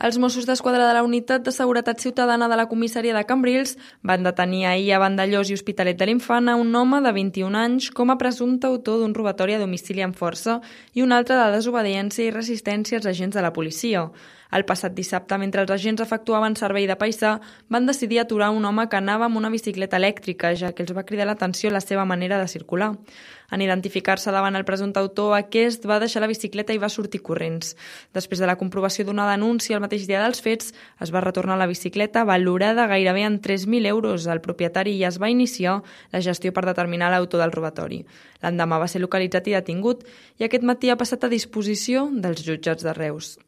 Els Mossos d'Esquadra de la Unitat de Seguretat Ciutadana de la comissaria de Cambrils van detenir ahir a Vandellós i Hospitalet de l'Infant a un home de 21 anys com a presumpte autor d'un robatori a domicili amb força i un altre de desobediència i resistència als agents de la policia. El passat dissabte, mentre els agents efectuaven servei de paisà, van decidir aturar un home que anava amb una bicicleta elèctrica, ja que els va cridar l'atenció la seva manera de circular. En identificar-se davant el presumpte autor, aquest va deixar la bicicleta i va sortir corrents. Després de la comprovació d'una denúncia el mateix dia dels fets, es va retornar la bicicleta valorada gairebé en 3.000 euros al propietari i es va iniciar la gestió per determinar l'autor del robatori. L'endemà va ser localitzat i detingut i aquest matí ha passat a disposició dels jutjats de Reus.